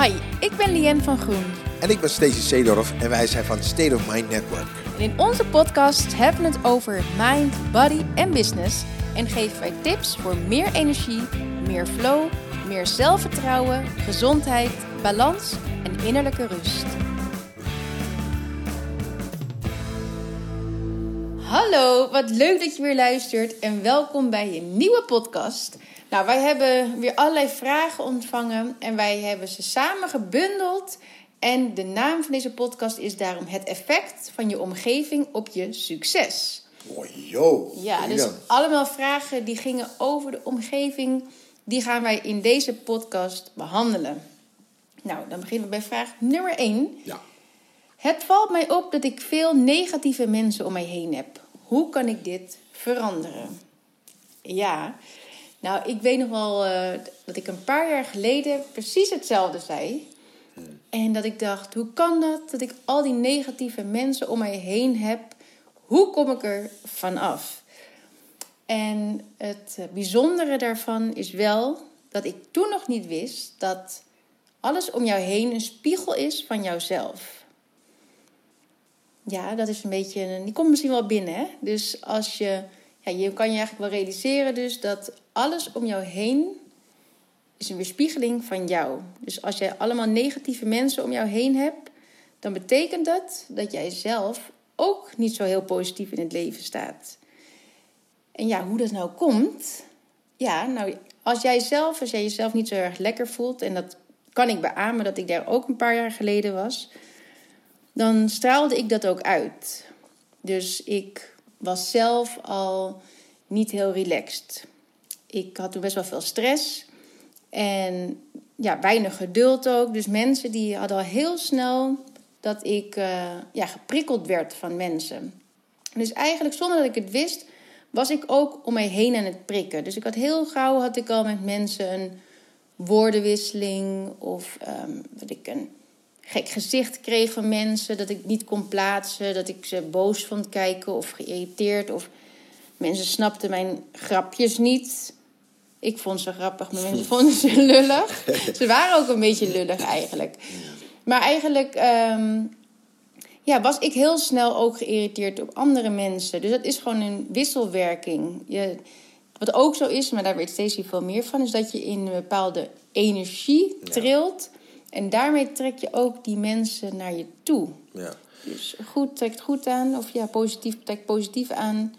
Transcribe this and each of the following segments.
Hi, ik ben Lien van Groen. En ik ben Stacey Seedorf en wij zijn van State of Mind Network. En in onze podcast hebben we het over mind, body en business. En geven wij tips voor meer energie, meer flow, meer zelfvertrouwen, gezondheid, balans en innerlijke rust. Hallo, wat leuk dat je weer luistert en welkom bij een nieuwe podcast. Nou, wij hebben weer allerlei vragen ontvangen en wij hebben ze samen gebundeld. En de naam van deze podcast is daarom het effect van je omgeving op je succes. Oh, yo. Ja, dus allemaal vragen die gingen over de omgeving, die gaan wij in deze podcast behandelen. Nou, dan beginnen we bij vraag nummer 1. Ja. Het valt mij op dat ik veel negatieve mensen om mij heen heb. Hoe kan ik dit veranderen? Ja, nou, ik weet nog wel uh, dat ik een paar jaar geleden precies hetzelfde zei. En dat ik dacht, hoe kan dat dat ik al die negatieve mensen om mij heen heb? Hoe kom ik er vanaf? En het bijzondere daarvan is wel dat ik toen nog niet wist dat alles om jou heen een spiegel is van jouzelf. Ja, dat is een beetje. Die komt misschien wel binnen. Hè? Dus als je. Ja, je kan je eigenlijk wel realiseren dus dat alles om jou heen is een weerspiegeling van jou. Dus als jij allemaal negatieve mensen om jou heen hebt, dan betekent dat dat jij zelf ook niet zo heel positief in het leven staat. En ja, hoe dat nou komt? Ja, nou, als jij zelf, als jij jezelf niet zo erg lekker voelt, en dat kan ik beamen dat ik daar ook een paar jaar geleden was, dan straalde ik dat ook uit. Dus ik was zelf al niet heel relaxed. Ik had toen best wel veel stress en ja, weinig geduld ook. Dus mensen die hadden al heel snel dat ik uh, ja, geprikkeld werd van mensen. Dus eigenlijk zonder dat ik het wist, was ik ook om mij heen aan het prikken. Dus ik had heel gauw had ik al met mensen een woordenwisseling of um, dat ik een gek gezicht kreeg van mensen, dat ik niet kon plaatsen, dat ik ze boos vond kijken of geïrriteerd of mensen snapten mijn grapjes niet. Ik vond ze grappig, maar mensen vonden ze lullig. ze waren ook een beetje lullig eigenlijk. Maar eigenlijk ehm, ja, was ik heel snel ook geïrriteerd op andere mensen. Dus dat is gewoon een wisselwerking. Je, wat ook zo is, maar daar weet Stacey veel meer van, is dat je in een bepaalde energie trilt. En daarmee trek je ook die mensen naar je toe. Ja. Dus goed trekt goed aan, of ja, positief trekt positief aan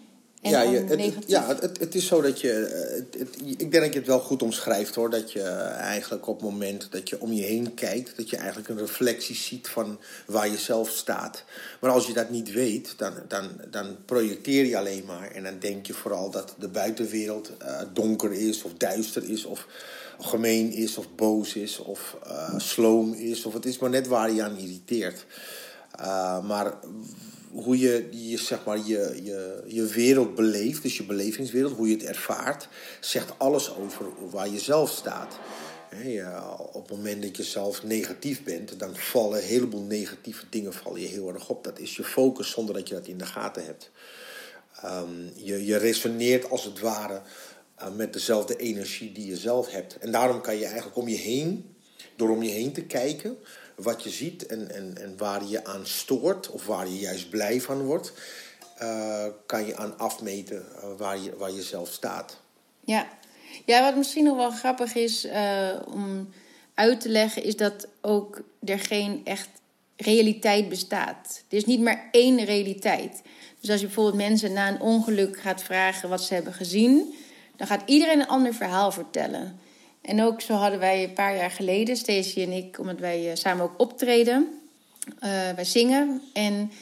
ja, je, het, ja het, het is zo dat je. Het, het, ik denk dat je het wel goed omschrijft hoor. Dat je eigenlijk op het moment dat je om je heen kijkt, dat je eigenlijk een reflectie ziet van waar je zelf staat. Maar als je dat niet weet, dan, dan, dan projecteer je alleen maar. En dan denk je vooral dat de buitenwereld uh, donker is, of duister is, of gemeen is, of boos is, of uh, sloom is. Of het is maar net waar je aan irriteert. Uh, maar hoe je, je, zeg maar, je, je, je wereld beleeft, dus je belevingswereld, hoe je het ervaart, zegt alles over waar je zelf staat. op het moment dat je zelf negatief bent, dan vallen een heleboel negatieve dingen vallen je heel erg op. Dat is je focus zonder dat je dat in de gaten hebt. Ehm, je, je resoneert als het ware met dezelfde energie die je zelf hebt. En daarom kan je eigenlijk om je heen, door om je heen te kijken, wat je ziet en, en, en waar je aan stoort of waar je juist blij van wordt, uh, kan je aan afmeten uh, waar, je, waar je zelf staat. Ja. ja, wat misschien nog wel grappig is om uit te leggen, is dat ook er geen echt realiteit bestaat. Er is niet maar één realiteit. Dus als je bijvoorbeeld mensen na een ongeluk gaat vragen wat ze hebben gezien, dan gaat iedereen een ander verhaal vertellen. En ook zo hadden wij een paar jaar geleden, Stacey en ik, omdat wij eh, samen ook optreden. Uh, wij zingen. En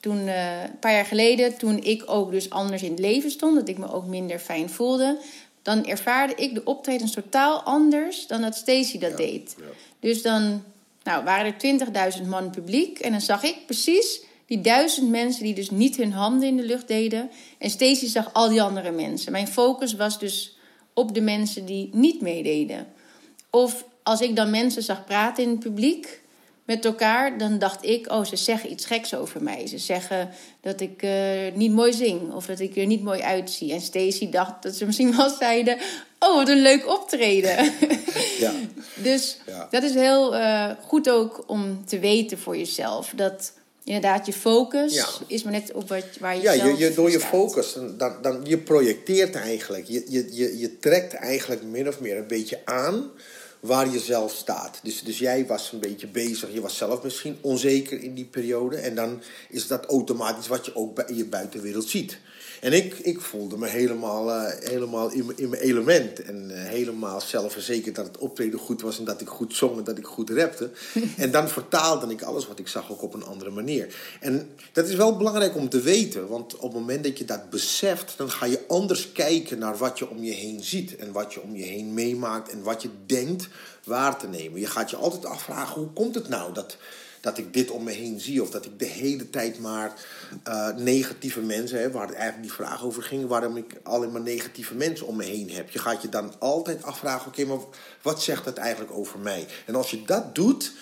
toen, uh, een paar jaar geleden, toen ik ook dus anders in het leven stond, dat ik me ook minder fijn voelde, dan ervaarde ik de optredens totaal anders dan dat Stacey dat deed. Dus dan nou, waren er 20.000 man publiek en dan zag ik precies die duizend mensen die dus niet hun handen in de lucht deden. En Stacey zag al die andere mensen. Mijn focus was dus op de mensen die niet meededen. Of als ik dan mensen zag praten in het publiek met elkaar, dan dacht ik: oh, ze zeggen iets geks over mij. Ze zeggen dat ik uh, niet mooi zing of dat ik er niet mooi uitzie. En Stacey dacht dat ze misschien wel zeiden: oh, wat een leuk optreden. ja. Dus dat is heel uh, goed ook om te weten voor jezelf. Dat inderdaad je focus is maar net op wat, waar je ja, je, je, door je focus, dan, dan, je projecteert eigenlijk. Je, je, je, je trekt eigenlijk min of meer een beetje aan waar je zelf staat. Dus, dus jij was een beetje bezig, je was zelf misschien onzeker in die periode. En dan is dat automatisch wat je ook in je buitenwereld ziet. En ik, ik voelde me helemaal, uh, helemaal in, in mijn element. En uh, helemaal zelfverzekerd dat het optreden goed was en dat ik goed zong en dat ik goed rapte. en dan vertaalde ik alles wat ik zag ook op een andere manier. En dat is wel belangrijk om te weten, want op het moment dat je dat beseft, dan ga je anders kijken naar wat je om je heen ziet. En wat je om je heen meemaakt en wat je denkt waar te nemen. Je gaat je altijd afvragen, hoe komt het nou dat dat ik dit om me heen zie. Of dat ik de hele tijd maar uh, negatieve mensen heb. Waar het eigenlijk die vraag over ging. Waarom ik alleen maar negatieve mensen om me heen heb. Je gaat je dan altijd afvragen. Oké, maar wat zegt dat eigenlijk over mij? En als je dat doet.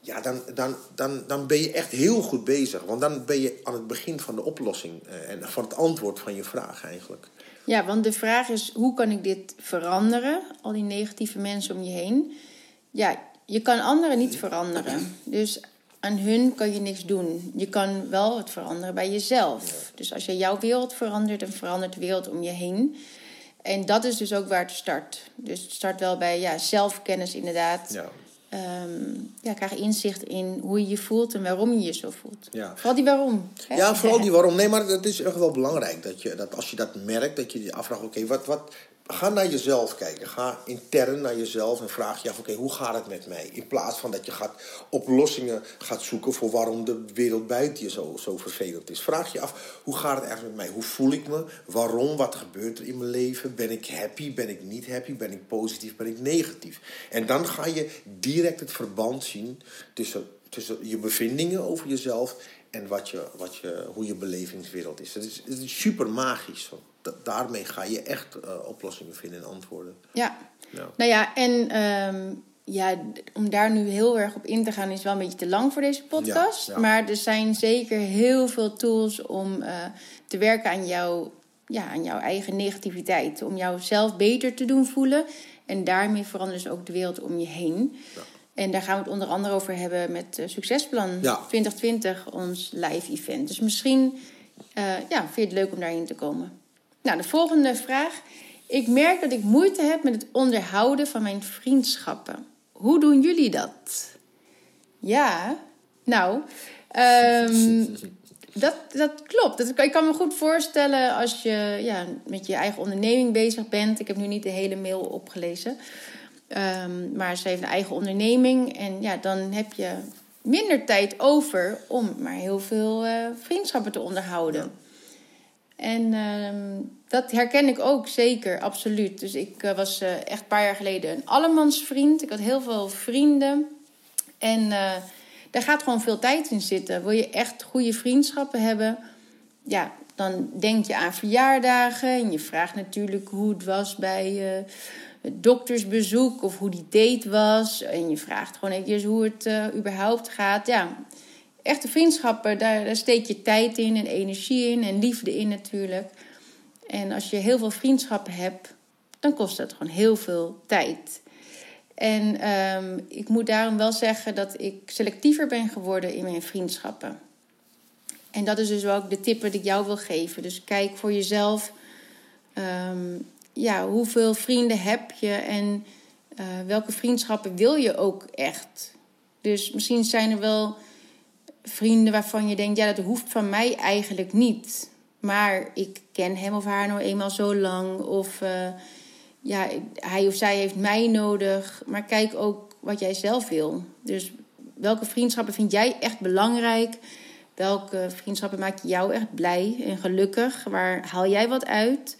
Ja, dan, dan, dan, dan ben je echt heel goed bezig. Want dan ben je aan het begin van de oplossing. Uh, en van het antwoord van je vraag eigenlijk. Ja, want de vraag is: hoe kan ik dit veranderen? Al die negatieve mensen om je heen. Ja, je kan anderen niet veranderen. Dus aan hun kan je niks doen. Je kan wel het veranderen bij jezelf. Dus als je jouw wereld verandert, dan verandert de wereld om je heen. En dat is dus ook waar het start. Dus het start wel bij ja, zelfkennis inderdaad. Ja. Um, ja, krijg inzicht in hoe je je voelt en waarom je je zo voelt. Ja. Vooral die waarom. Hè? Ja, vooral die waarom. Nee, maar het is echt wel belangrijk dat, je, dat als je dat merkt, dat je je afvraagt: oké, wat, wat, ga naar jezelf kijken. Ga intern naar jezelf en vraag je af: oké, hoe gaat het met mij? In plaats van dat je gaat oplossingen gaat zoeken voor waarom de wereld buiten je zo, zo vervelend is. Vraag je af: hoe gaat het eigenlijk met mij? Hoe voel ik me? Waarom? Wat gebeurt er in mijn leven? Ben ik happy? Ben ik niet happy? Ben ik positief? Ben ik negatief? En dan ga je direct het verband zien tussen, tussen je bevindingen over jezelf en wat je, wat je, hoe je belevingswereld is. Het is, is super magisch daarmee ga je echt uh, oplossingen vinden en antwoorden. Ja. Nou ja, en ehm, ja, om daar nu heel erg op in te gaan is wel een beetje te lang voor deze podcast. Maar er zijn zeker heel veel tools om uh, te werken aan, jou, ja, aan jouw eigen negativiteit. Om jouzelf beter te doen voelen. En daarmee veranderen dus ook de wereld om je heen. En daar gaan we het onder andere over hebben met uh, Succesplan 2020, ons live event. Dus misschien ja, vind je het leuk om daarin te komen. Nou, de volgende vraag. Ik merk dat ik moeite heb met het onderhouden van mijn vriendschappen. Hoe doen jullie dat? Ja, nou, um, dat, dat klopt. Dat, ik kan me goed voorstellen als je ja, met je eigen onderneming bezig bent. Ik heb nu niet de hele mail opgelezen. Um, maar ze heeft een eigen onderneming. En ja, dan heb je minder tijd over om maar heel veel uh, vriendschappen te onderhouden. En uh, dat herken ik ook zeker, absoluut. Dus ik uh, was uh, echt een paar jaar geleden een allemansvriend. Ik had heel veel vrienden. En uh, daar gaat gewoon veel tijd in zitten. Wil je echt goede vriendschappen hebben? Ja, dan denk je aan verjaardagen. En je vraagt natuurlijk hoe het was bij het doktersbezoek. Of hoe die date was. En je vraagt gewoon eventjes hoe het überhaupt gaat. Ja, echte vriendschappen, daar, steek je tijd in en energie in en liefde in natuurlijk. En als je heel veel vriendschappen hebt, dan kost dat gewoon heel veel tijd. En um, ik moet daarom wel zeggen dat ik selectiever ben geworden in mijn vriendschappen. En dat is dus ook de tip die ik jou wil geven. Dus kijk voor jezelf, um, ja, hoeveel vrienden heb je en uh, welke vriendschappen wil je ook echt. Dus misschien zijn er wel vrienden waarvan je denkt, ja, dat hoeft van mij eigenlijk niet. Maar ik ken hem of haar nou eenmaal zo lang. Of uh, ja, hij of zij heeft mij nodig. Maar kijk ook wat jij zelf wil. Dus welke vriendschappen vind jij echt belangrijk? Welke vriendschappen maken jou echt blij en gelukkig? Waar haal jij wat uit?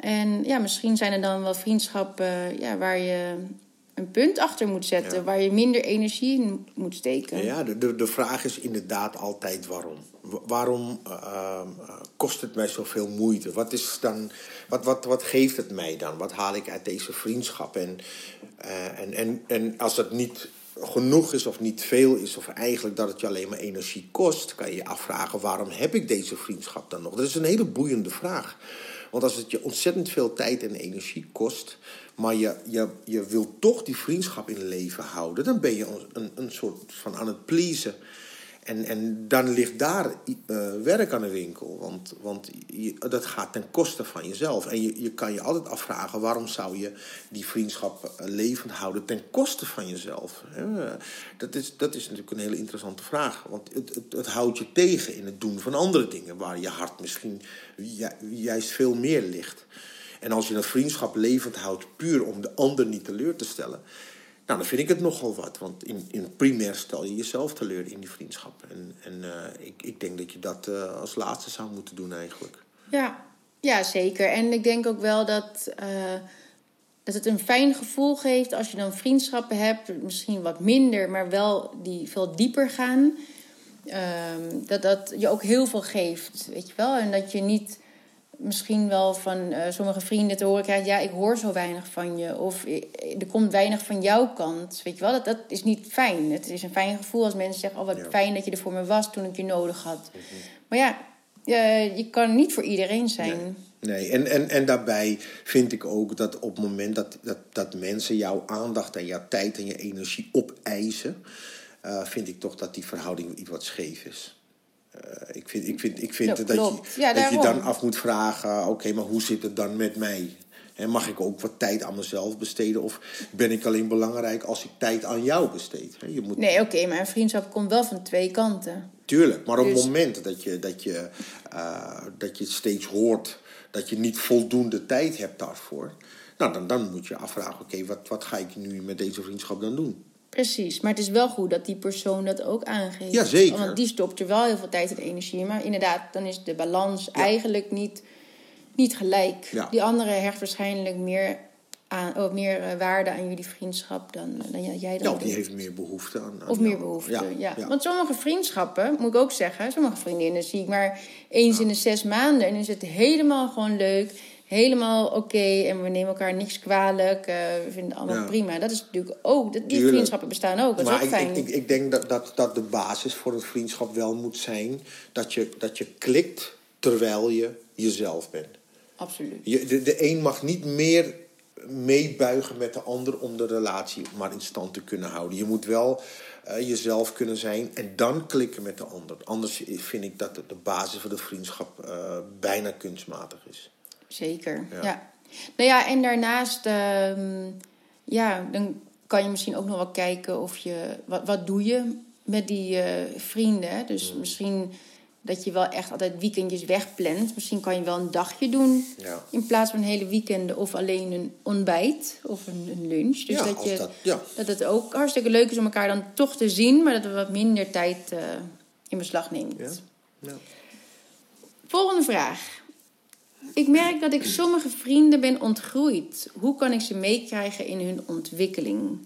En ja, misschien zijn er dan wel vriendschappen ja, waar je een punt achter moet zetten, waar je minder energie in moet steken. Ja, de, de, de vraag is inderdaad altijd waarom. Waarom uh, uh, kost het mij zoveel moeite? Wat, is dan, wat, wat, wat geeft het mij dan? Wat haal ik uit deze vriendschap? En, uh, en, en, en als het niet genoeg is of niet veel is, of eigenlijk dat het je alleen maar energie kost, kan je je afvragen waarom heb ik deze vriendschap dan nog? Dat is een hele boeiende vraag. Want als het je ontzettend veel tijd en energie kost, maar je, je, je wilt toch die vriendschap in leven houden, dan ben je een, een soort van aan het pleasen. En, en dan ligt daar uh, werk aan de winkel. Want, want dat gaat ten koste van jezelf. En je, je kan je altijd afvragen waarom zou je die vriendschap eh, levend houden ten koste van jezelf. Dat is, dat is natuurlijk een hele interessante vraag. Want het, het, het houdt je tegen in het doen van andere dingen waar je hart misschien juist veel meer ligt. En als je een vriendschap levend houdt puur om de ander niet teleur te stellen nou, dan vind ik het nogal wat. Want in, in primair stel je jezelf teleur in die vriendschap. En, en uh, ik, ik denk dat je dat uh, als laatste zou moeten doen eigenlijk. Ja, ja zeker. En ik denk ook wel dat, uh, dat het een fijn gevoel geeft als je dan vriendschappen hebt. Misschien wat minder, maar wel die veel dieper gaan. Um, dat dat je ook heel veel geeft, weet je wel. En dat je niet misschien wel van uh, sommige vrienden te horen krijgt: ja, ik hoor zo weinig van je. Of eh, er komt weinig van jouw kant. Weet je wel, dat, dat is niet fijn. Het is een fijn gevoel als mensen zeggen: oh, wat fijn dat je er voor me was toen ik je nodig had. Mhm. Maar ja, uh, je kan niet voor iedereen zijn. Nee. en, en, en daarbij vind ik ook dat op het moment dat, dat, dat mensen jouw aandacht en jouw tijd en je energie opeisen, uh, vind ik toch dat die verhouding iets wat scheef is. Uh, ik vind, ik vind, ik vind dat, je, dat je dan af moet vragen: oké, maar hoe zit het dan met mij? En mag ik ook wat tijd aan mezelf besteden? Of ben ik alleen belangrijk als ik tijd aan jou besteed? Je moet... Nee, oké, maar een vriendschap komt wel van twee kanten. Tuurlijk, maar op het dus- moment dat je, dat, je, uh, dat je steeds hoort dat je niet voldoende tijd hebt daarvoor, nou, dan, dan moet je afvragen: oké, wat, wat ga ik nu met deze vriendschap dan doen? Precies, maar het is wel goed dat die persoon dat ook aangeeft. Ja, zeker. Want die stopt er wel heel veel tijd en energie in. Maar inderdaad, dan is de balans eigenlijk niet, niet gelijk. Ja. Die andere hecht waarschijnlijk meer, aan, of meer eh, waarde aan jullie vriendschap dan, dan jij dat Ja, die heeft meer behoefte aan. of meer behoefte, ja. Want sommige vriendschappen, moet ik ook zeggen, sommige vriendinnen zie ik maar eens in de zes maanden. En dan is het helemaal gewoon leuk helemaal oké en we nemen elkaar niks kwalijk. Uh, we vinden het allemaal prima. Dat is natuurlijk ook, die vriendschappen bestaan ook. Dat maar is ook ik, fijn. Ik, ik, denk dat, dat, dat de basis voor een vriendschap wel moet zijn dat je, dat je klikt terwijl je jezelf bent. Absoluut. Je, de, de een mag niet meer meebuigen met de ander om de relatie maar in stand te kunnen houden. Je moet wel uh, jezelf kunnen zijn en dan klikken met de ander. Anders vind ik dat de basis van de vriendschap uh, bijna kunstmatig is. Zeker, ja. Nou ja, en daarnaast, uh, ja, dan kan je misschien ook nog wel kijken of je, wat, wat doe je met die uh, vrienden. Dus mm. misschien dat je wel echt altijd weekendjes wegplant. Misschien kan je wel een dagje doen ja. in plaats van een hele weekenden of alleen een ontbijt of een, een lunch. Dus ja, dat, je, dat, ja. dat het ook hartstikke leuk is om elkaar dan toch te zien, maar dat we wat minder tijd uh, in beslag neemt. Ja. Volgende vraag. Ik merk dat ik sommige vrienden ben ontgroeid. Hoe kan ik ze meekrijgen in hun ontwikkeling?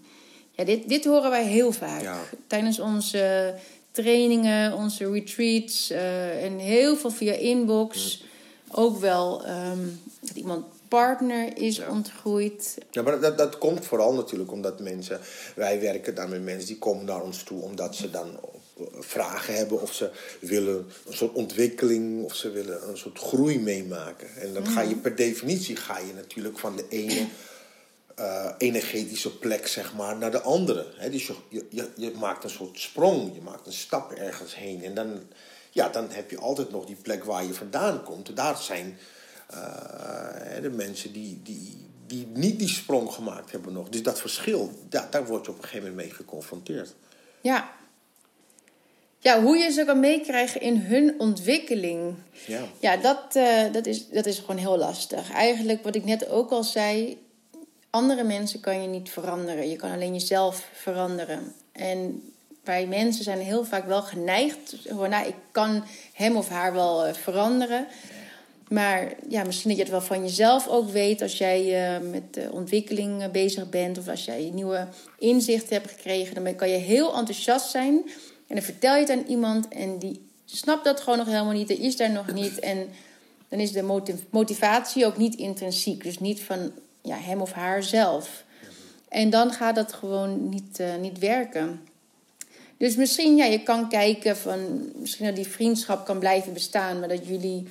Ja, dit, dit horen wij heel vaak. Tijdens onze trainingen, onze retreats uh, en heel veel via inbox. Ook wel um, dat iemand partner is ontgroeid. Ja, maar dat, dat komt vooral natuurlijk omdat mensen... Wij werken dan met mensen die komen naar ons toe... omdat ze dan vragen hebben of ze willen een soort ontwikkeling of ze willen een soort groei meemaken. En dan ga je mm. per definitie ga je natuurlijk van de ene uh, energetische plek zeg maar, naar de andere. dus je, je, je maakt een soort sprong, je maakt een stap ergens heen. En dan, ja, dan heb je altijd nog die plek waar je vandaan komt. daar zijn uh, de mensen die, die, die niet die sprong gemaakt hebben nog. Dus dat verschil, daar, daar word je op een gegeven moment mee geconfronteerd. Ja, ja, hoe je ze kan meekrijgen in hun ontwikkeling. Ja, ja dat, uh, dat, is, dat is gewoon heel lastig. Eigenlijk wat ik net ook al zei, andere mensen kan je niet veranderen. Je kan alleen jezelf veranderen. En wij mensen zijn heel vaak wel geneigd. Van, nou, ik kan hem of haar wel uh, veranderen. Maar ja, misschien dat je het wel van jezelf ook weet als jij uh, met de ontwikkeling bezig bent. Of als jij nieuwe inzichten hebt gekregen. Dan kan je heel enthousiast zijn. En dan vertel je het aan iemand en die snapt dat gewoon nog helemaal niet. Er is daar nog niet. En dan is de motivatie ook niet intrinsiek. Dus niet van ja, hem of haar zelf. En dan gaat dat gewoon niet, uh, niet werken. Dus misschien, ja, je kan kijken van... Misschien dat die vriendschap kan blijven bestaan... maar dat jullie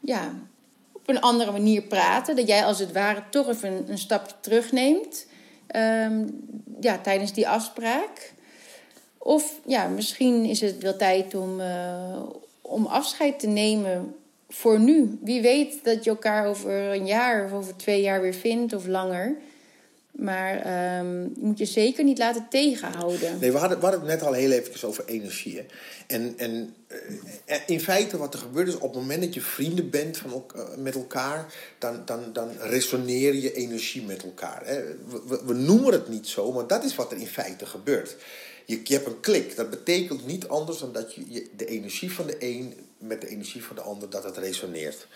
ja, een andere manier praten. Dat jij als het ware toch even een, stapje terugneemt um, ja, tijdens die afspraak. Of ja, misschien is het wel tijd om, uh, om afscheid te nemen voor nu. Wie weet dat je elkaar over een jaar of over twee jaar weer vindt of langer. Maar um, je moet je zeker niet laten tegenhouden. Nee, we hadden, we hadden het net al heel even over energie. En, en uh, in feite wat er gebeurt is op het moment dat je vrienden bent van, met elkaar... Dan, dan, dan resoneer je energie met elkaar. Hè. We, we, noemen het niet zo, maar dat is wat er in feite gebeurt. Je, hebt een klik. Dat betekent niet anders dan dat je, de energie van de een met de energie van de ander... dat het resoneert.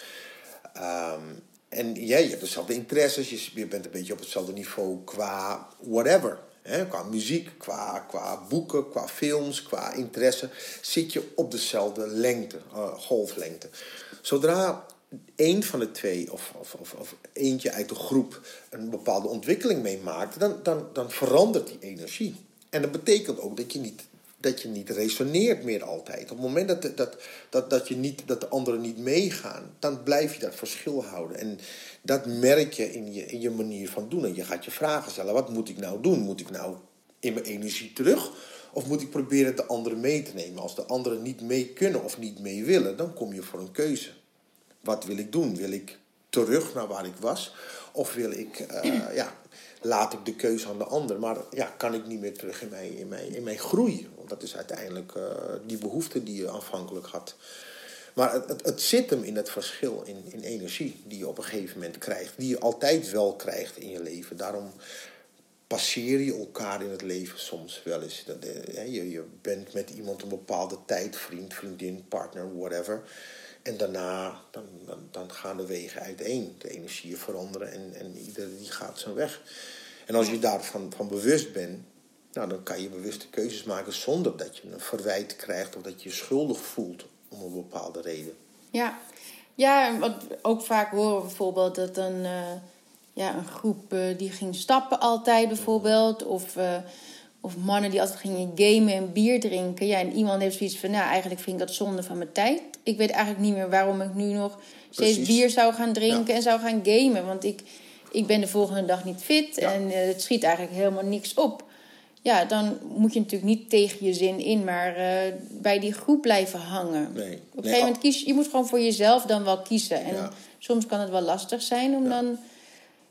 Um, en ja, je hebt dezelfde interesses, je bent een beetje op hetzelfde niveau qua whatever. Hè? Qua muziek, qua, qua boeken, qua films, qua interesse zit je op dezelfde lengte, uh, golflengte. Zodra één van de twee of, of, of, of, eentje uit de groep een bepaalde ontwikkeling meemaakt, dan, dan, dan verandert die energie. En dat betekent ook dat je niet dat je niet resoneert meer altijd. Op het moment dat, dat, dat, dat, je niet, dat de anderen niet meegaan, dan blijf je dat verschil houden. En dat merk je in je, in je manier van doen. En je gaat je vragen stellen: wat moet ik nou doen? Moet ik nou in mijn energie terug? Of moet ik proberen de anderen mee te nemen? Als de anderen niet mee kunnen of niet mee willen, dan kom je voor een keuze. Wat wil ik doen? Wil ik terug naar waar ik was? Of wil ik uh, ja, laat ik de keuze aan de ander. Maar ja, kan ik niet meer terug in mijn, in mijn, in groei. Want dat is uiteindelijk uh, die behoefte die je aanvankelijk had. Maar het, het, zit hem in het verschil in, in energie die je op een gegeven moment krijgt. Die je altijd wel krijgt in je leven. Daarom passeer je elkaar in het leven soms wel eens. Eh, je, je bent met iemand een bepaalde tijd, vriend, vriendin, partner, whatever. En daarna dan, dan, gaan de wegen uiteen. De energieën veranderen en, en ieder die gaat zijn weg. En als je daarvan van bewust bent, nou, dan kan je bewuste keuzes maken zonder dat je een verwijt krijgt of dat je je schuldig voelt om een bepaalde reden. Ja, ja wat ook vaak horen bijvoorbeeld dat een, uh, ja, een groep uh, die ging stappen altijd bijvoorbeeld. Of, uh, of mannen die altijd gingen gamen en bier drinken. Ja, en iemand heeft zoiets van, nou eigenlijk vind ik dat zonde van mijn tijd ik weet eigenlijk niet meer waarom ik nu nog steeds bier zou gaan drinken en zou gaan gamen. Want ik, ik ben de volgende dag niet fit en uh, het schiet eigenlijk helemaal niks op. Ja, dan moet je natuurlijk niet tegen je zin in, maar uh, bij die groep blijven hangen. Nee. Op een gegeven moment kies je moet gewoon voor jezelf dan wel kiezen. En soms kan het wel lastig zijn om dan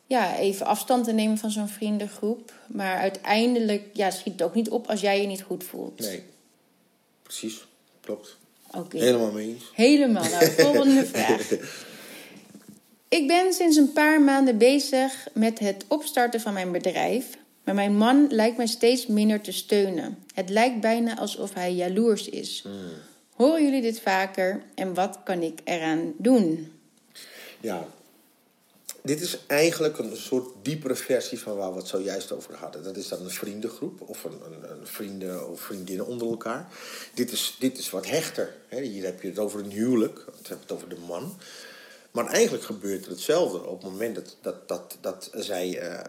ja, even afstand te nemen van zo'n vriendengroep. Maar uiteindelijk ja, schiet het ook niet op als jij je niet goed voelt. Nee, precies, klopt. Helemaal mee eens. Helemaal. Nou, volgende vraag. Ik ben sinds een paar maanden bezig met het opstarten van mijn bedrijf. Maar mijn man lijkt mij steeds minder te steunen. Het lijkt bijna alsof hij jaloers is. Hmm. Horen jullie dit vaker en wat kan ik eraan doen? Ja, dit is eigenlijk een soort diepere versie van waar we het zojuist over hadden. Dat is dan een vriendengroep of een, een, een vrienden of vriendinnen onder elkaar. Dit is, dit is wat hechter. Hier heb je het over een huwelijk, het heb het over de man. Maar eigenlijk gebeurt er hetzelfde. Op het moment dat, dat, dat, dat zij uh,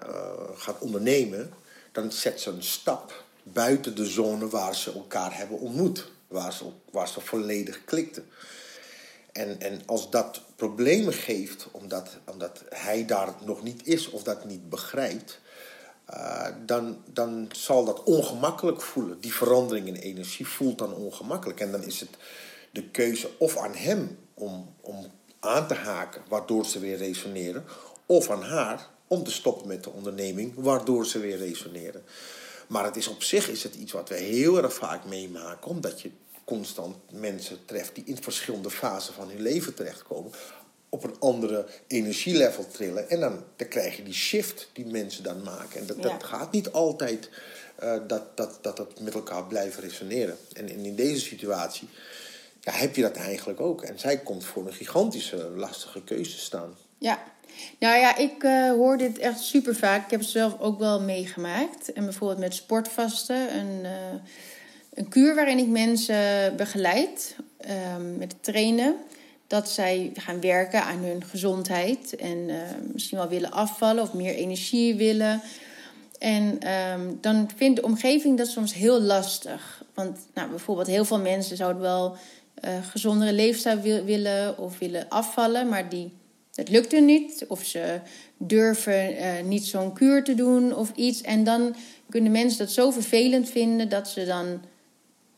gaat ondernemen, dan zet ze een stap buiten de zone waar ze elkaar hebben ontmoet. Waar ze, waar ze volledig klikten. En, en als dat problemen geeft, omdat, omdat hij daar nog niet is of dat niet begrijpt, uh, dan, dan zal dat ongemakkelijk voelen. Die verandering in energie voelt dan ongemakkelijk. En dan is het de keuze of aan hem om, om aan te haken, waardoor ze weer resoneren, of aan haar om te stoppen met de onderneming, waardoor ze weer resoneren. Maar het is op zich is het iets wat we heel erg vaak meemaken, omdat je constant mensen treft die in verschillende fasen van hun leven terechtkomen. Op een andere energielevel trillen. En dan, dan krijg je die shift die mensen dan maken. En dat, dat gaat niet altijd uh, dat, dat, dat dat met elkaar blijft resoneren. En, in deze situatie ja, heb je dat eigenlijk ook. En zij komt voor een gigantische lastige keuze staan. Ja, nou ja, ik uh, hoor dit echt super vaak. Ik heb het zelf ook wel meegemaakt. En bijvoorbeeld met sportvasten. Een, uh, een kuur waarin ik mensen begeleid um, met trainen. Dat zij gaan werken aan hun gezondheid en uh, misschien wel willen afvallen of meer energie willen. En um, dan vindt de omgeving dat soms heel lastig. Want nou, bijvoorbeeld heel veel mensen zouden wel uh, gezondere leefstijl willen of willen afvallen, maar die het lukt hun niet, of ze durven uh, niet zo'n kuur te doen of iets. En dan kunnen mensen dat zo vervelend vinden dat ze dan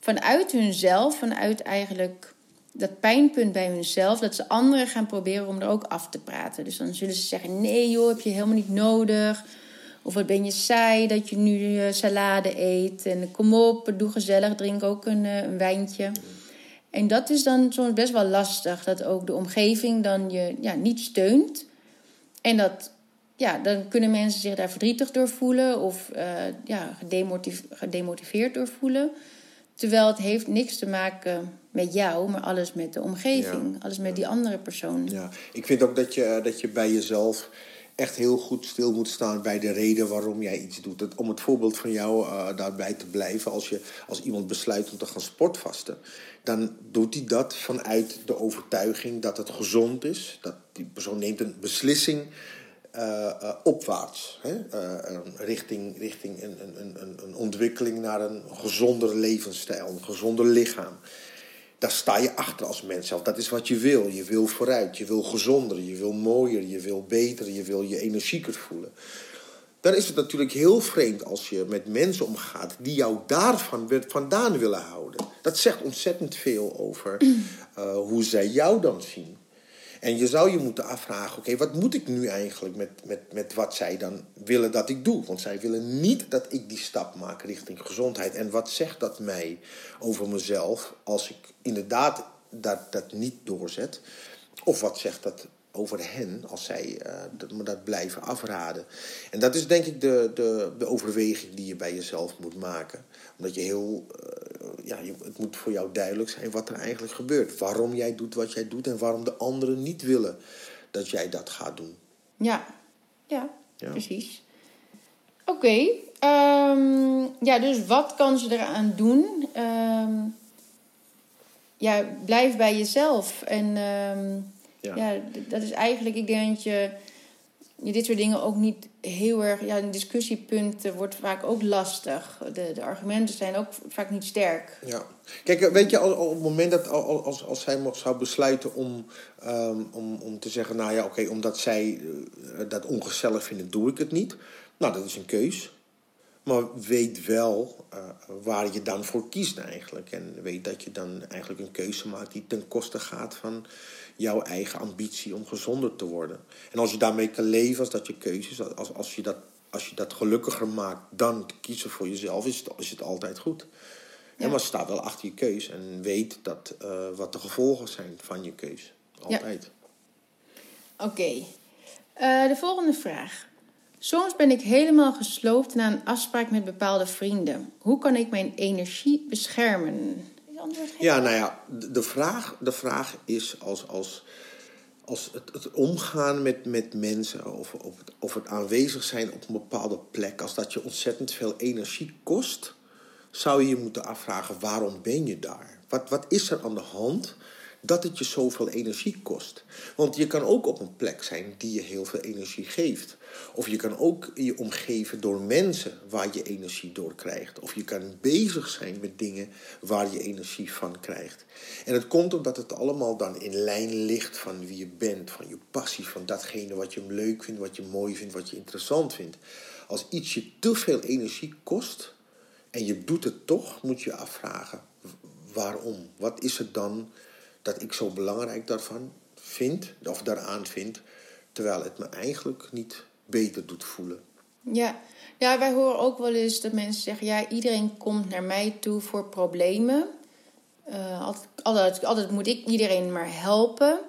vanuit hunzelf, vanuit eigenlijk dat pijnpunt bij hunzelf, dat ze anderen gaan proberen om er ook af te praten. Dus dan zullen ze zeggen: nee joh, heb je helemaal niet nodig. Of wat ben je saai dat je nu uh, salade eet. En kom op, doe gezellig, drink ook een, uh, een wijntje. En dat is dan soms best wel lastig. Dat ook de omgeving dan je ja, niet steunt. En dat, ja, dan kunnen mensen zich daar verdrietig door voelen. Of uh, ja, gedemotiveerd door voelen. Terwijl het heeft niks te maken met jou, maar alles met de omgeving. Alles met die andere persoon. Ja, ik vind ook dat je, dat je bij jezelf echt heel goed stil moet staan bij de reden waarom jij iets doet. om het voorbeeld van jou uh, daarbij te blijven, als, je, als iemand besluit om te gaan sportvasten, dan doet hij dat vanuit de overtuiging dat het gezond is. Dat die persoon neemt een beslissing opwaarts. Hè? richting richting een, een, een, een ontwikkeling naar een gezonder levensstijl, een gezonder lichaam daar sta je achter als mens zelf. Dat is wat je wil. Je wil vooruit, je wil gezonder, je wil mooier, je wil beter, je wil je energieker voelen. Dan is het natuurlijk heel vreemd als je met mensen omgaat die jou daarvan vandaan willen houden. Dat zegt ontzettend veel over hoe zij jou dan zien. En je zou je moeten afvragen: oké, wat moet ik nu eigenlijk met, met, met wat zij dan willen dat ik doe? Want zij willen niet dat ik die stap maak richting gezondheid. En wat zegt dat mij over mezelf als ik inderdaad dat, dat niet doorzet? Of wat zegt dat over hen als zij uh, dat, dat blijven afraden. En dat is denk ik de, de, de overweging die je bij jezelf moet maken. Omdat je heel, uh, ja, het moet voor jou duidelijk zijn wat er eigenlijk gebeurt. Waarom jij doet wat jij doet en waarom de anderen niet willen dat jij dat gaat doen. Ja, ja, ja. precies. Oké, ehm, ja, dus wat kan ze eraan doen? Um, ja, blijf bij jezelf en... Um, ja. ja, dat is eigenlijk, ik denk dat je, je dit soort dingen ook niet heel erg. Ja, een discussiepunt wordt vaak ook lastig. De, de argumenten zijn ook vaak niet sterk. Ja. Kijk, weet je, op het moment dat als, als zij zou besluiten om, um, om, om te zeggen: Nou ja, oké, omdat zij uh, dat ongezellig vinden, doe ik het niet. Nou, dat is een keus. Maar weet wel uh, waar je dan voor kiest eigenlijk. En weet dat je dan eigenlijk een keuze maakt die ten koste gaat van jouw eigen ambitie om gezonder te worden. En als je daarmee kan leven, als dat je keuze is, als, als, je, dat, als je dat gelukkiger maakt dan te kiezen voor jezelf, is het, is het altijd goed. Ja. En maar sta wel achter je keus en weet dat, uh, wat de gevolgen zijn van je keus. Altijd. Oké. Okay. Uh, de volgende vraag. Soms ben ik helemaal gesloopt na een afspraak met bepaalde vrienden. Hoe kan ik mijn energie beschermen? Ja, nou ja, de vraag, de vraag is als, als, als het, het omgaan met, met mensen of, of, het, of het aanwezig zijn op een bepaalde plek, als dat je ontzettend veel energie kost, zou je je moeten afvragen waarom ben je daar? Wat, wat is er aan de hand dat het je zoveel energie kost? Want je kan ook op een plek zijn die je heel veel energie geeft. Of je kan ook je omgeven door mensen waar je energie door krijgt. Of je kan bezig zijn met dingen waar je energie van krijgt. En het komt omdat het allemaal dan in lijn ligt van wie je bent, van je passie, van datgene wat je leuk vindt, wat je mooi vindt, wat je interessant vindt. Als iets je te veel energie kost en je doet het toch, moet je je afvragen waarom. Wat is het dan dat ik zo belangrijk daarvan vind, of daaraan vind, terwijl het me eigenlijk niet beter doet voelen. Ja. ja, wij horen ook wel eens dat mensen zeggen: ja, iedereen komt naar mij toe voor problemen. Uh, altijd, altijd, altijd moet ik iedereen maar helpen.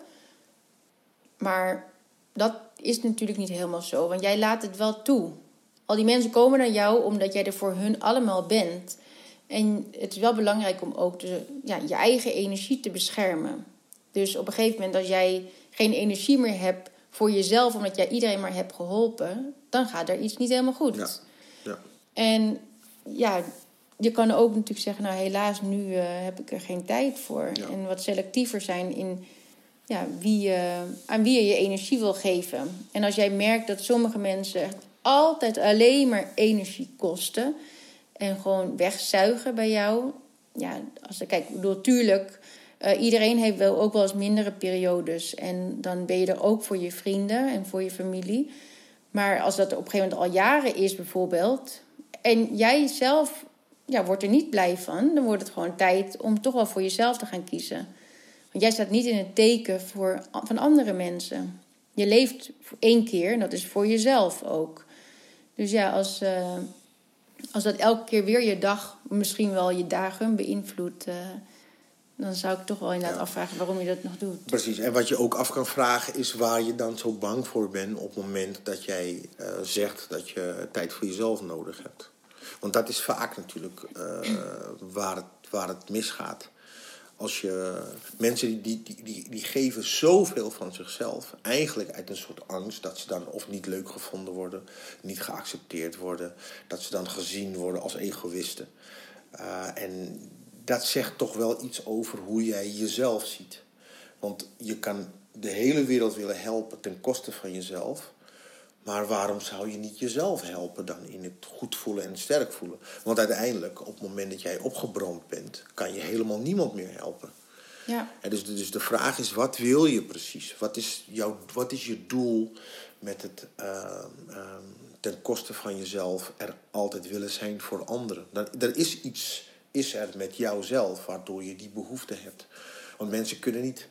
Maar dat is natuurlijk niet helemaal zo, want jij laat het wel toe. Al die mensen komen naar jou omdat jij er voor hun allemaal bent. En het is wel belangrijk om ook de, ja, je eigen energie te beschermen. Dus op een gegeven moment, als jij geen energie meer hebt voor jezelf, omdat jij iedereen maar hebt geholpen, dan gaat er iets niet helemaal goed. Ja. ja. En ja, je kan ook natuurlijk zeggen, nou helaas, nu uh, heb ik er geen tijd voor. En wat selectiever zijn in ja, wie, uh, aan wie je je energie wil geven. En als jij merkt dat sommige mensen altijd alleen maar energie kosten en gewoon wegzuigen bij jou. Ja, als, kijk, ik bedoel, tuurlijk Uh, iedereen heeft wel ook wel eens mindere periodes. En dan ben je er ook voor je vrienden en voor je familie. Maar als dat op een gegeven moment al jaren is, bijvoorbeeld. En jij zelf ja, wordt er niet blij van. Dan wordt het gewoon tijd om toch wel voor jezelf te gaan kiezen. Want jij staat niet in het teken voor, van andere mensen. Je leeft één keer en dat is voor jezelf ook. Dus ja, als, uh, als dat elke keer weer je dag, misschien wel je dagen beïnvloedt. Uh, dan zou ik toch wel inderdaad afvragen waarom je dat nog doet. Precies, en wat je ook af kan vragen is waar je dan zo bang voor bent op het moment dat jij uh, zegt dat je tijd voor jezelf nodig hebt. Want dat is vaak natuurlijk waar, het, waar het misgaat als je mensen die, die, die, die geven zoveel van zichzelf, eigenlijk uit een soort angst dat ze dan of niet leuk gevonden worden, niet geaccepteerd worden, dat ze dan gezien worden als egoïsten. Uh, en dat zegt toch wel iets over hoe jij jezelf ziet. Want je kan de hele wereld willen helpen ten koste van jezelf. Maar waarom zou je niet jezelf helpen dan in het goed voelen en sterk voelen? Want uiteindelijk, op het moment dat jij opgebrand bent, kan je helemaal niemand meer helpen. Ja. En dus, dus de vraag is, wat wil je precies? Wat is, jouw, wat is je doel met het uh, ten koste van jezelf er altijd willen zijn voor anderen? Er, er is iets is er met jouzelf waardoor je die behoefte hebt. Want mensen kunnen niet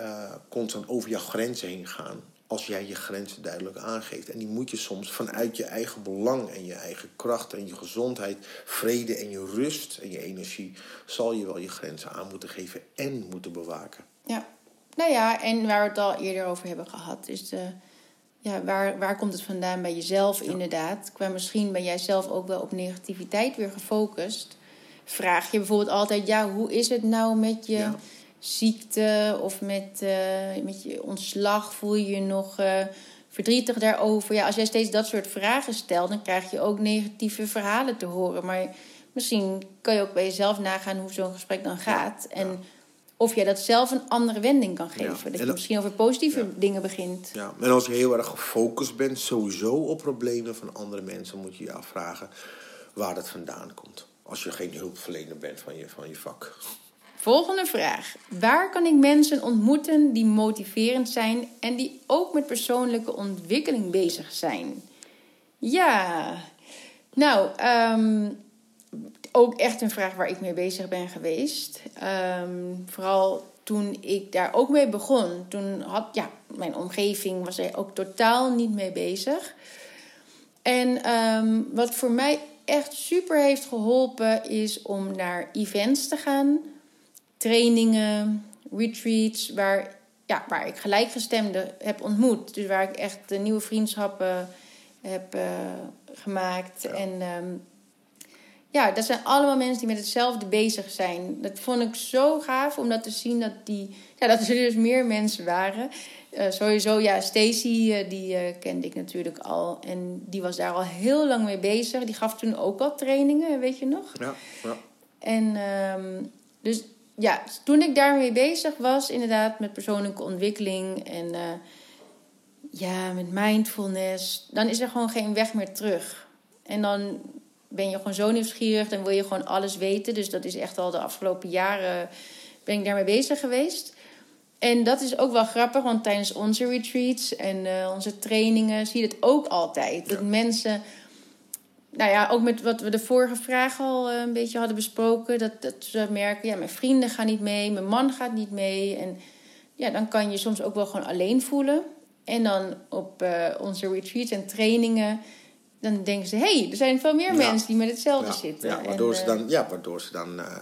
uh, constant over jouw grenzen heen gaan als jij je grenzen duidelijk aangeeft. En die moet je soms vanuit je eigen belang en je eigen kracht en je gezondheid, vrede en je rust en je energie, zal je wel je grenzen aan moeten geven en moeten bewaken. Ja, nou ja, en waar we het al eerder over hebben gehad, is de, ja, waar, waar komt het vandaan bij jezelf inderdaad? Qua misschien ben jij zelf ook wel op negativiteit weer gefocust. Vraag je bijvoorbeeld altijd, ja, hoe is het nou met je ziekte of met, uh, met je ontslag? Voel je je nog uh, verdrietig daarover? Ja, als jij steeds dat soort vragen stelt, dan krijg je ook negatieve verhalen te horen. Maar misschien kan je ook bij jezelf nagaan hoe zo'n gesprek dan gaat. en of jij dat zelf een andere wending kan geven. Dat je misschien over positieve dingen begint. Ja, en als je heel erg gefocust bent sowieso op problemen van andere mensen, moet je je afvragen waar dat vandaan komt. Als je geen hulpverlener bent van je, van je vak. Volgende vraag. Waar kan ik mensen ontmoeten die motiverend zijn en die ook met persoonlijke ontwikkeling bezig zijn? Ja, nou, ehm, ook echt een vraag waar ik mee bezig ben geweest. Ehm, vooral toen ik daar ook mee begon. Toen had, ja, mijn omgeving was er ook totaal niet mee bezig. En ehm, wat voor mij echt super heeft geholpen is om naar events te gaan trainingen, retreats, waar, ja, waar ik gelijkgestemden heb ontmoet. Dus waar ik echt nieuwe vriendschappen heb uh, gemaakt. En um, ja, dat zijn allemaal mensen die met hetzelfde bezig zijn. Dat vond ik zo gaaf om dat te zien dat, die, ja, dat er dus meer mensen waren. Uh, sowieso, ja, Stacy, uh, die uh, kende ik natuurlijk al. En die was daar al heel lang mee bezig. Die gaf toen ook al trainingen, weet je nog? Ja. ja. En um, dus ja, toen ik daarmee bezig was, inderdaad, met persoonlijke ontwikkeling en uh, ja, met mindfulness, dan is er gewoon geen weg meer terug. En dan ben je gewoon zo nieuwsgierig, dan wil je gewoon alles weten. Dus dat is echt al de afgelopen jaren ben ik daarmee bezig geweest. En dat is ook wel grappig, want tijdens onze retreats en uh, onze trainingen zie je het ook altijd. Dat mensen nou ja, ook met wat we de vorige vraag al eh, een beetje hadden besproken. Dat, dat ze merken, ja, mijn vrienden gaan niet mee, mijn man gaat niet mee. En ja, dan kan je soms ook wel gewoon alleen voelen. En dan op uh, onze retreats en trainingen dan denken ze, hé, hey, er zijn veel meer mensen die met hetzelfde zitten. Ja, waardoor, ze eh, dan, ja, waardoor ze dan, uh,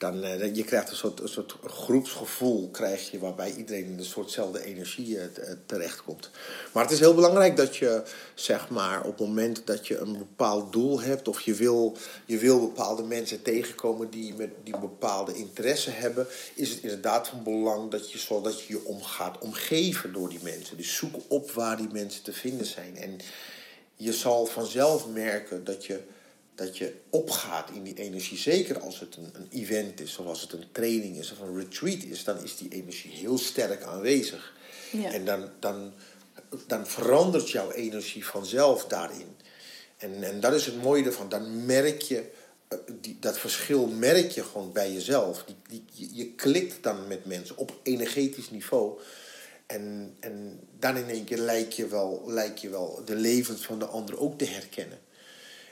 dan uh, je krijgt een soort, een soort groepsgevoel, krijg je, waarbij iedereen in een soortzelfde energie terechtkomt. Maar het is heel belangrijk dat je, zeg maar, op het moment dat je een bepaald doel hebt, of je wil, je wil bepaalde mensen tegenkomen die, met, die bepaalde interesse hebben, is het inderdaad van belang dat je, zodat je je omgaat omgeven door die mensen. Dus zoek op waar die mensen te vinden zijn. En je zal vanzelf merken dat je, dat je opgaat in die energie. Zeker als het een, een event is, of als het een training is, of een retreat is, dan is die energie heel sterk aanwezig. Ja. En dan, dan, dan verandert jouw energie vanzelf daarin. En, en dat is het mooie ervan. Dan merk je die, dat verschil merk je gewoon bij jezelf. Die, die, je klikt dan met mensen op energetisch niveau. En, en dan in één keer lijkt je, wel, lijkt je wel de levens van de ander ook te herkennen.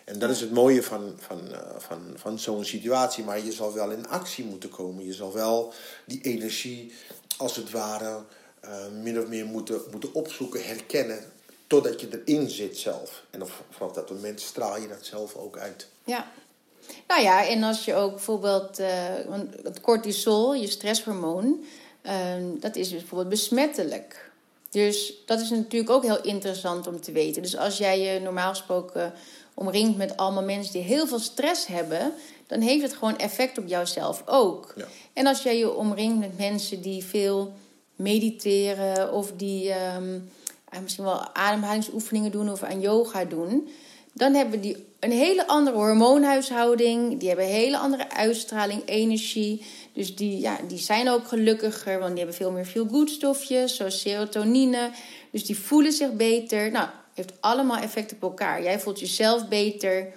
En dat is het mooie van, van, uh, van, van zo'n situatie. Maar je zal wel in actie moeten komen. Je zal wel die energie, als het ware, uh, min of meer moeten, moeten opzoeken, herkennen. Totdat je erin zit zelf. En vanaf dat moment straal je dat zelf ook uit. Ja. Nou ja, en als je ook bijvoorbeeld... Uh, het cortisol, je stresshormoon... Ehm, dat is dus bijvoorbeeld besmettelijk. Dus dat is natuurlijk ook heel interessant om te weten. Dus als jij je normaal gesproken omringt met allemaal mensen die heel veel stress hebben, dan heeft het gewoon effect op jouzelf ook. Ja. En als jij je omringt met mensen die veel mediteren of die um, misschien wel ademhalingsoefeningen doen of aan yoga doen, dan hebben die een hele andere hormoonhuishouding. Die hebben een hele andere uitstraling, energie. Dus die, ja, die zijn ook gelukkiger, want die hebben veel meer feel-good stofjes, zoals serotonine. Dus die voelen zich beter. Nou, heeft allemaal effect op elkaar. Jij voelt jezelf beter.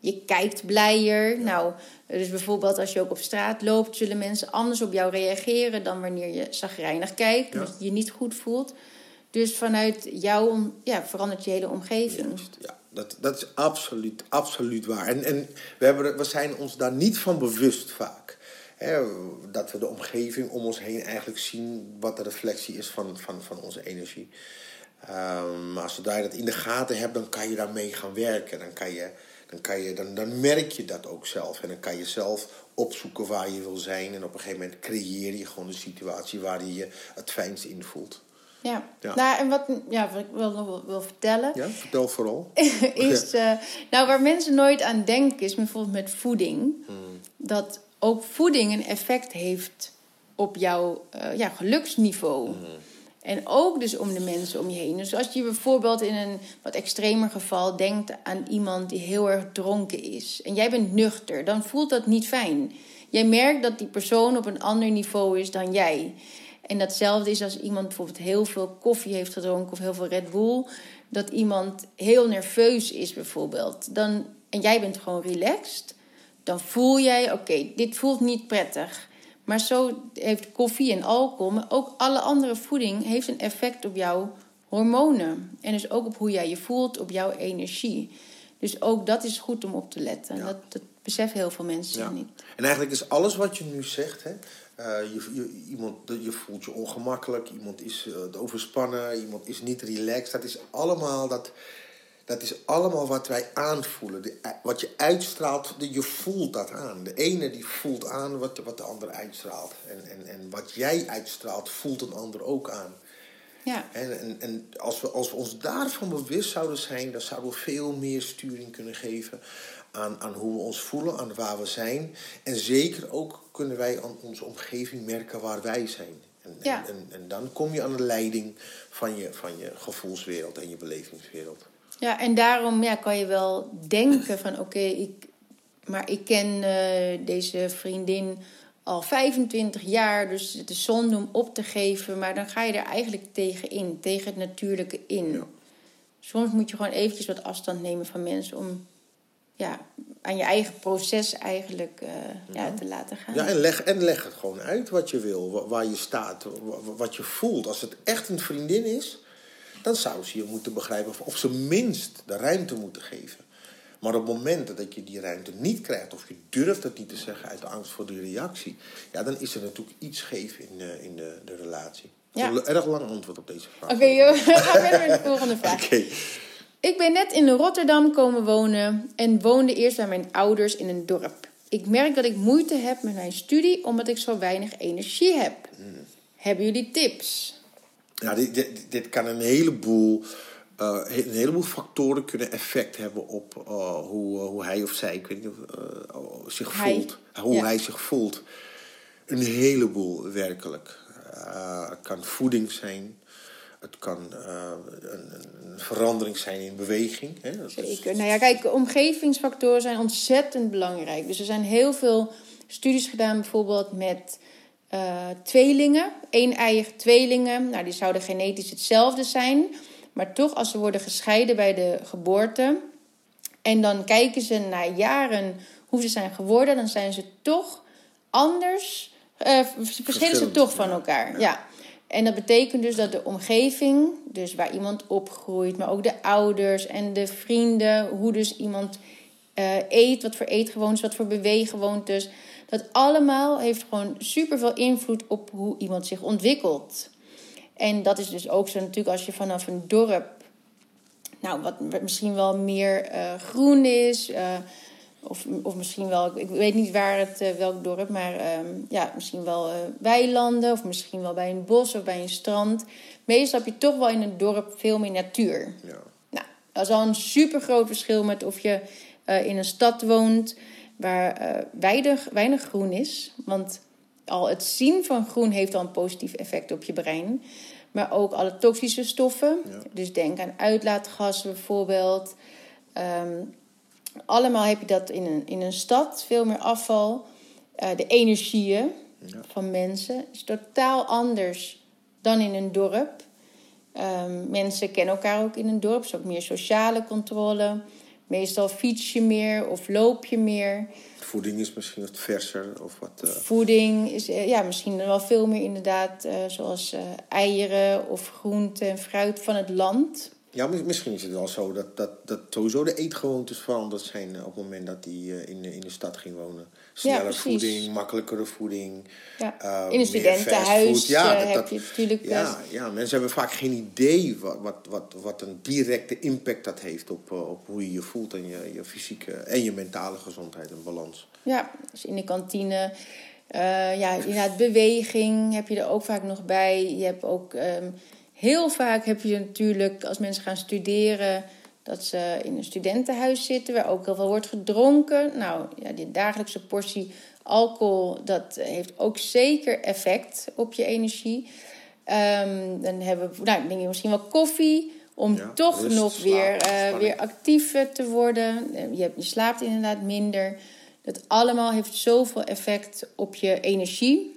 Je kijkt blijer. Nou, dus bijvoorbeeld als je ook op straat loopt, zullen mensen anders op jou reageren dan wanneer je zagrijnig kijkt, ja. omdat je je niet goed voelt. Dus vanuit jou ja, verandert je hele omgeving. ja, dat, dat is absoluut, absoluut waar. En, en we, hebben, we zijn ons daar niet van bewust vaak. Hè, dat we de omgeving om ons heen eigenlijk zien wat de reflectie is van, van, van onze energie. Um, maar zodra je dat in de gaten hebt, dan kan je daarmee gaan werken. Dan, kan je, dan, kan je, dan, dan merk je dat ook zelf. En dan kan je zelf opzoeken waar je wil zijn. En op een gegeven moment creëer je gewoon de situatie waar je je het fijnst in voelt. Ja. ja. Nou, en wat, ja, wat ik wil nog wil vertellen. Ja, vertel vooral. is, uh, nou, waar mensen nooit aan denken, is bijvoorbeeld met voeding. Hmm. Dat ook voeding een effect heeft op jouw uh, ja, geluksniveau. Hmm. En ook dus om de mensen om je heen. Dus als je bijvoorbeeld in een wat extremer geval denkt aan iemand die heel erg dronken is. En jij bent nuchter, dan voelt dat niet fijn. Jij merkt dat die persoon op een ander niveau is dan jij. En datzelfde is als iemand bijvoorbeeld heel veel koffie heeft gedronken of heel veel Red Bull. Dat iemand heel nerveus is bijvoorbeeld. Dan, en jij bent gewoon relaxed. Dan voel jij, oké, dit voelt niet prettig. Maar zo heeft koffie en alcohol, maar ook alle andere voeding, heeft een effect op jouw hormonen. En dus ook op hoe jij je voelt, op jouw energie. Dus ook dat is goed om op te letten. Dat, dat beseffen heel veel mensen ja. niet. En eigenlijk is alles wat je nu zegt, hè, uh, je, je, iemand, je voelt je ongemakkelijk, iemand is uh, overspannen, iemand is niet relaxed. Dat is allemaal dat dat is allemaal wat wij aanvoelen. De, wat je uitstraalt, je voelt dat aan. De ene die voelt aan wat, wat de ander uitstraalt. En, en, en wat jij uitstraalt, voelt een ander ook aan. Ja. En, en, en als, we, als we ons daarvan bewust zouden zijn, dan zouden we veel meer sturing kunnen geven aan, aan hoe we ons voelen, aan waar we zijn. En zeker ook kunnen wij aan onze omgeving merken waar wij zijn. En, ja. en, en, dan kom je aan de leiding van je, van je gevoelswereld en je belevingswereld. Ja, en daarom ja, kan je wel denken van oké, ik, maar ik ken uh, deze vriendin al 25 jaar, dus het is zonde om op te geven. Maar dan ga je er eigenlijk tegen in, tegen het natuurlijke in. Ja. Soms moet je gewoon eventjes wat afstand nemen van mensen om ja, aan je eigen proces eigenlijk uh, ja. ja. te laten gaan. Ja, en leg, en leg het gewoon uit wat je wil, waar je staat, wat je voelt. Als het echt een vriendin is, dan zou ze je moeten begrijpen of ze minst de ruimte moeten geven. Maar op momenten dat je die ruimte niet krijgt, of je durft het niet te zeggen uit angst voor de reactie, ja, dan is er natuurlijk iets scheef in, de, in de, de relatie. Ja. Een erg lang antwoord op deze vraag. Oké, okay, we gaan verder met de volgende vraag. Okay. Ik ben net in Rotterdam komen wonen en woonde eerst bij mijn ouders in een dorp. Ik merk dat ik moeite heb met mijn studie omdat ik zo weinig energie heb. Hmm. Hebben jullie tips? Ja, dit, dit, dit kan een heleboel, uh, een heleboel factoren kunnen effect hebben op uh, hoe, uh, hoe hij of zij ik weet niet, zich hij. voelt. Hoe hij zich voelt. Een heleboel werkelijk. het kan voeding zijn. Het kan een, een, verandering zijn in beweging. Hè? Zeker. Nou ja, kijk, omgevingsfactoren zijn ontzettend belangrijk. Dus er zijn heel veel studies gedaan, bijvoorbeeld met uh, tweelingen, een-eiige tweelingen. Nou, die zouden genetisch hetzelfde zijn. Maar toch, als ze worden gescheiden bij de geboorte. En dan kijken ze na jaren hoe ze zijn geworden, dan zijn ze toch anders. Uh, verschillen ze toch van elkaar. Ja. En dat betekent dus dat de omgeving, dus waar iemand opgroeit, maar ook de ouders en de vrienden, hoe dus iemand uh, eet, wat voor eetgewoontes, wat voor beweeggewoontes, dat allemaal heeft gewoon super veel invloed op hoe iemand zich ontwikkelt. En dat is dus ook zo natuurlijk als je vanaf een dorp, nou, wat misschien wel meer uh, groen is. Uh, of, of misschien wel, ik weet niet waar het, uh, welk dorp, maar ehm, ja, misschien wel weilanden. Of misschien wel bij een bos of bij een strand. Meestal heb je toch wel in een dorp veel meer natuur. Ja. Nou, dat is al een super groot verschil met of je in een stad woont waar weinig, weinig groen is. Want al het zien van groen heeft al een positief effect op je brein. Maar ook alle toxische stoffen. Dus denk aan uitlaatgassen bijvoorbeeld. Ehm, allemaal heb je dat in een, in een stad, veel meer afval. Uh, de energieën van mensen is totaal anders dan in een dorp. Um, mensen kennen elkaar ook in een dorp, is ook meer sociale controle. Meestal fiets je meer of loop je meer. Voeding is misschien wat verser of wat... Uh... Voeding is uh, ja, misschien wel veel meer inderdaad, uh, zoals eieren of groente en fruit van het land. Ja, misschien is het wel zo dat, dat, dat sowieso de eetgewoontes veranderd zijn op het moment dat hij in, de, in de stad ging wonen. Sneller ja, voeding, makkelijkere voeding. Ja. Uh, in een studentenhuis ja, dat, heb je natuurlijk ja, ja, mensen hebben vaak geen idee wat, wat, wat, wat een directe impact dat heeft op, op hoe je je voelt en je, je fysieke en je mentale gezondheid en balans. Ja, dus in de kantine. Uh, ja, inderdaad, beweging heb je er ook vaak nog bij. Je hebt ook um, heel vaak heb je natuurlijk als mensen gaan studeren dat ze in een studentenhuis zitten waar ook heel veel wordt gedronken. Nou, ja, die dagelijkse portie alcohol, dat heeft ook zeker effect op je energie. Um, dan hebben we, nou, denk je misschien wel koffie, om toch nog weer, uh, weer actief te worden. Je, hebt, je slaapt inderdaad minder. Dat allemaal heeft zoveel effect op je energie.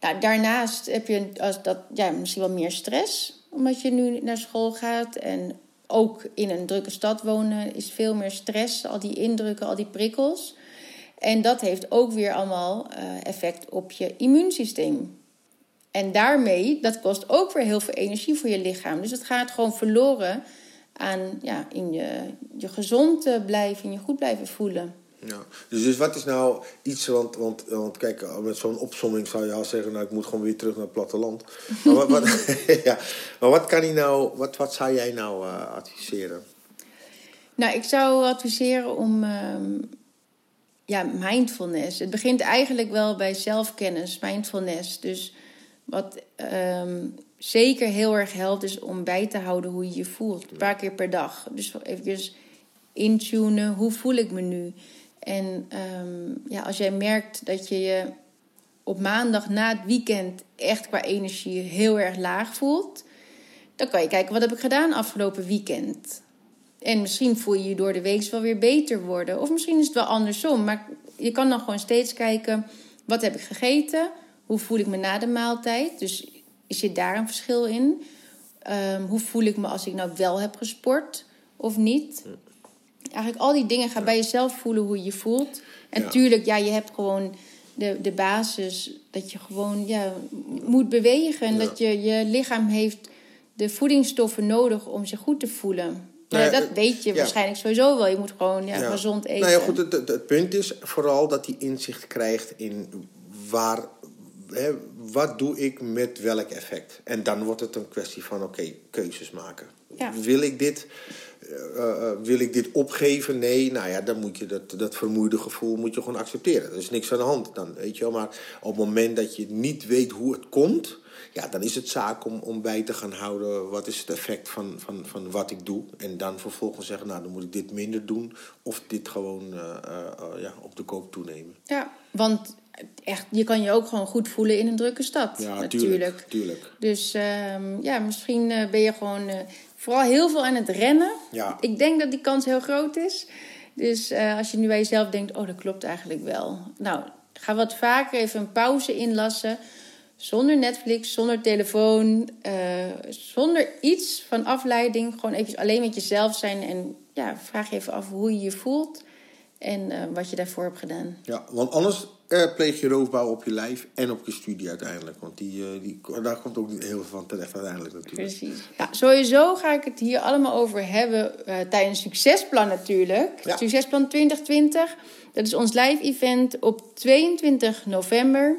Nou, daarnaast heb je als dat, ja, misschien wel meer stress, omdat je nu naar school gaat. En ook in een drukke stad wonen is veel meer stress, al die indrukken, al die prikkels. En dat heeft ook weer allemaal uh, effect op je immuunsysteem. En daarmee, dat kost ook weer heel veel energie voor je lichaam. Dus het gaat gewoon verloren aan ja, in je, je gezond blijven, in je goed blijven voelen. Ja, dus, dus wat is nou iets, want, want, want kijk, met zo'n opsomming zou je al zeggen, nou ik moet gewoon weer terug naar het platteland. Maar wat, wat ja, maar wat kan hij nou, wat, wat zou jij nou uh, adviseren? Nou, ik zou adviseren om um, ja, mindfulness. Het begint eigenlijk wel bij zelfkennis, mindfulness. Dus wat um, zeker heel erg helpt, is om bij te houden hoe je je voelt. Een paar keer per dag. Dus even intunen, hoe voel ik me nu? En um, ja, als jij merkt dat je je op maandag na het weekend echt qua energie heel erg laag voelt, dan kan je kijken wat heb ik gedaan afgelopen weekend. En misschien voel je je door de week wel weer beter worden. Of misschien is het wel andersom. Maar je kan dan gewoon steeds kijken: wat heb ik gegeten? Hoe voel ik me na de maaltijd? Dus is je daar een verschil in? Um, hoe voel ik me als ik nou wel heb gesport of niet? Eigenlijk al die dingen, ga bij jezelf voelen hoe je je voelt. En tuurlijk, ja, je hebt gewoon de, de basis dat je gewoon ja, moet bewegen. En dat je, je lichaam heeft de voedingsstoffen nodig om zich goed te voelen. Nou ja, dat weet je waarschijnlijk sowieso wel. Je moet gewoon ja, gezond eten. Nou ja, goed, het, het, het, punt is vooral dat hij inzicht krijgt in waar, hè, wat doe ik met welk effect. En dan wordt het een kwestie van, oké, keuzes maken. Wil ik dit uh, wil ik dit opgeven? Nee, nou ja, dan moet je dat, dat vermoeide gevoel moet je gewoon accepteren. Er is niks aan de hand dan, weet je wel. Maar op het moment dat je niet weet hoe het komt... ja, dan is het zaak om, om bij te gaan houden... wat is het effect van, van, van wat ik doe. En dan vervolgens zeggen, nou, dan moet ik dit minder doen... of dit gewoon uh, ja, op de koop toenemen. Ja, want echt, je kan je ook gewoon goed voelen in een drukke stad. Ja, natuurlijk. Tuurlijk, Dus uh, ja, misschien ben je gewoon vooral heel veel aan het rennen. Ja. Ik denk dat die kans heel groot is. Dus uh, als je nu bij jezelf denkt, oh, dat klopt eigenlijk wel. Nou, ga wat vaker even een pauze inlassen. Zonder Netflix, zonder telefoon, zonder iets van afleiding. Gewoon even alleen met jezelf zijn en ja, vraag je even af hoe je je voelt. En uh, wat je daarvoor hebt gedaan. Ja, want anders uh, pleeg je roofbouw op je lijf en op je studie uiteindelijk. Want die, uh, die, daar komt ook niet heel veel van terecht uiteindelijk natuurlijk. Precies. Ja, sowieso ga ik het hier allemaal over hebben tijdens Succesplan natuurlijk. Ja. Succesplan 2020. Dat is ons live event op 22 november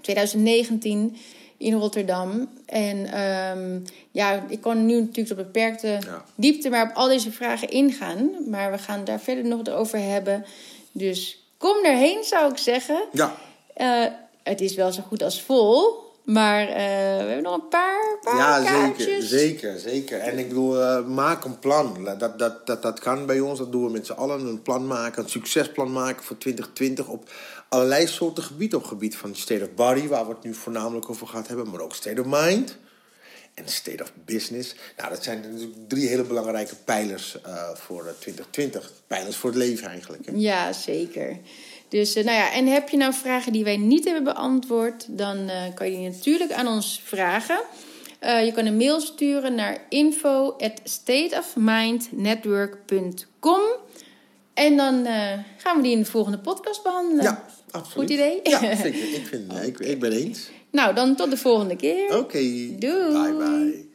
2019 in Rotterdam. En um, ja, ik kan nu natuurlijk op beperkte diepte maar op al deze vragen ingaan. Maar we gaan daar verder nog over hebben. Dus kom erheen, zou ik zeggen. Ja. Uh, het is wel zo goed als vol. Maar uh, we hebben nog een paar, paar ja, kaartjes. zeker, zeker, zeker. En ik bedoel, uh, maak een plan. Dat, dat, dat, dat kan bij ons. Dat doen we met z'n allen. Een plan maken, een succesplan maken voor 2020 op allerlei soorten gebieden. Op het gebied van state of body, waar we het nu voornamelijk over gaan hebben. Maar ook state of mind en state of business. Nou, dat zijn natuurlijk drie hele belangrijke pijlers uh, voor 2020. Pijlers voor het leven eigenlijk. Hè? Ja, zeker. Dus uh, nou ja, en heb je nou vragen die wij niet hebben beantwoord, dan uh, kan je natuurlijk aan ons vragen. je kan een mail sturen naar info at stateofmindnetwork.com. En dan gaan we die in de volgende podcast behandelen. Ja, absoluut. Goed idee? Ja, zeker. Ik, vind, ik, ik ben eens. Nou, dan tot de volgende keer. Oké. Doei. Bye bye.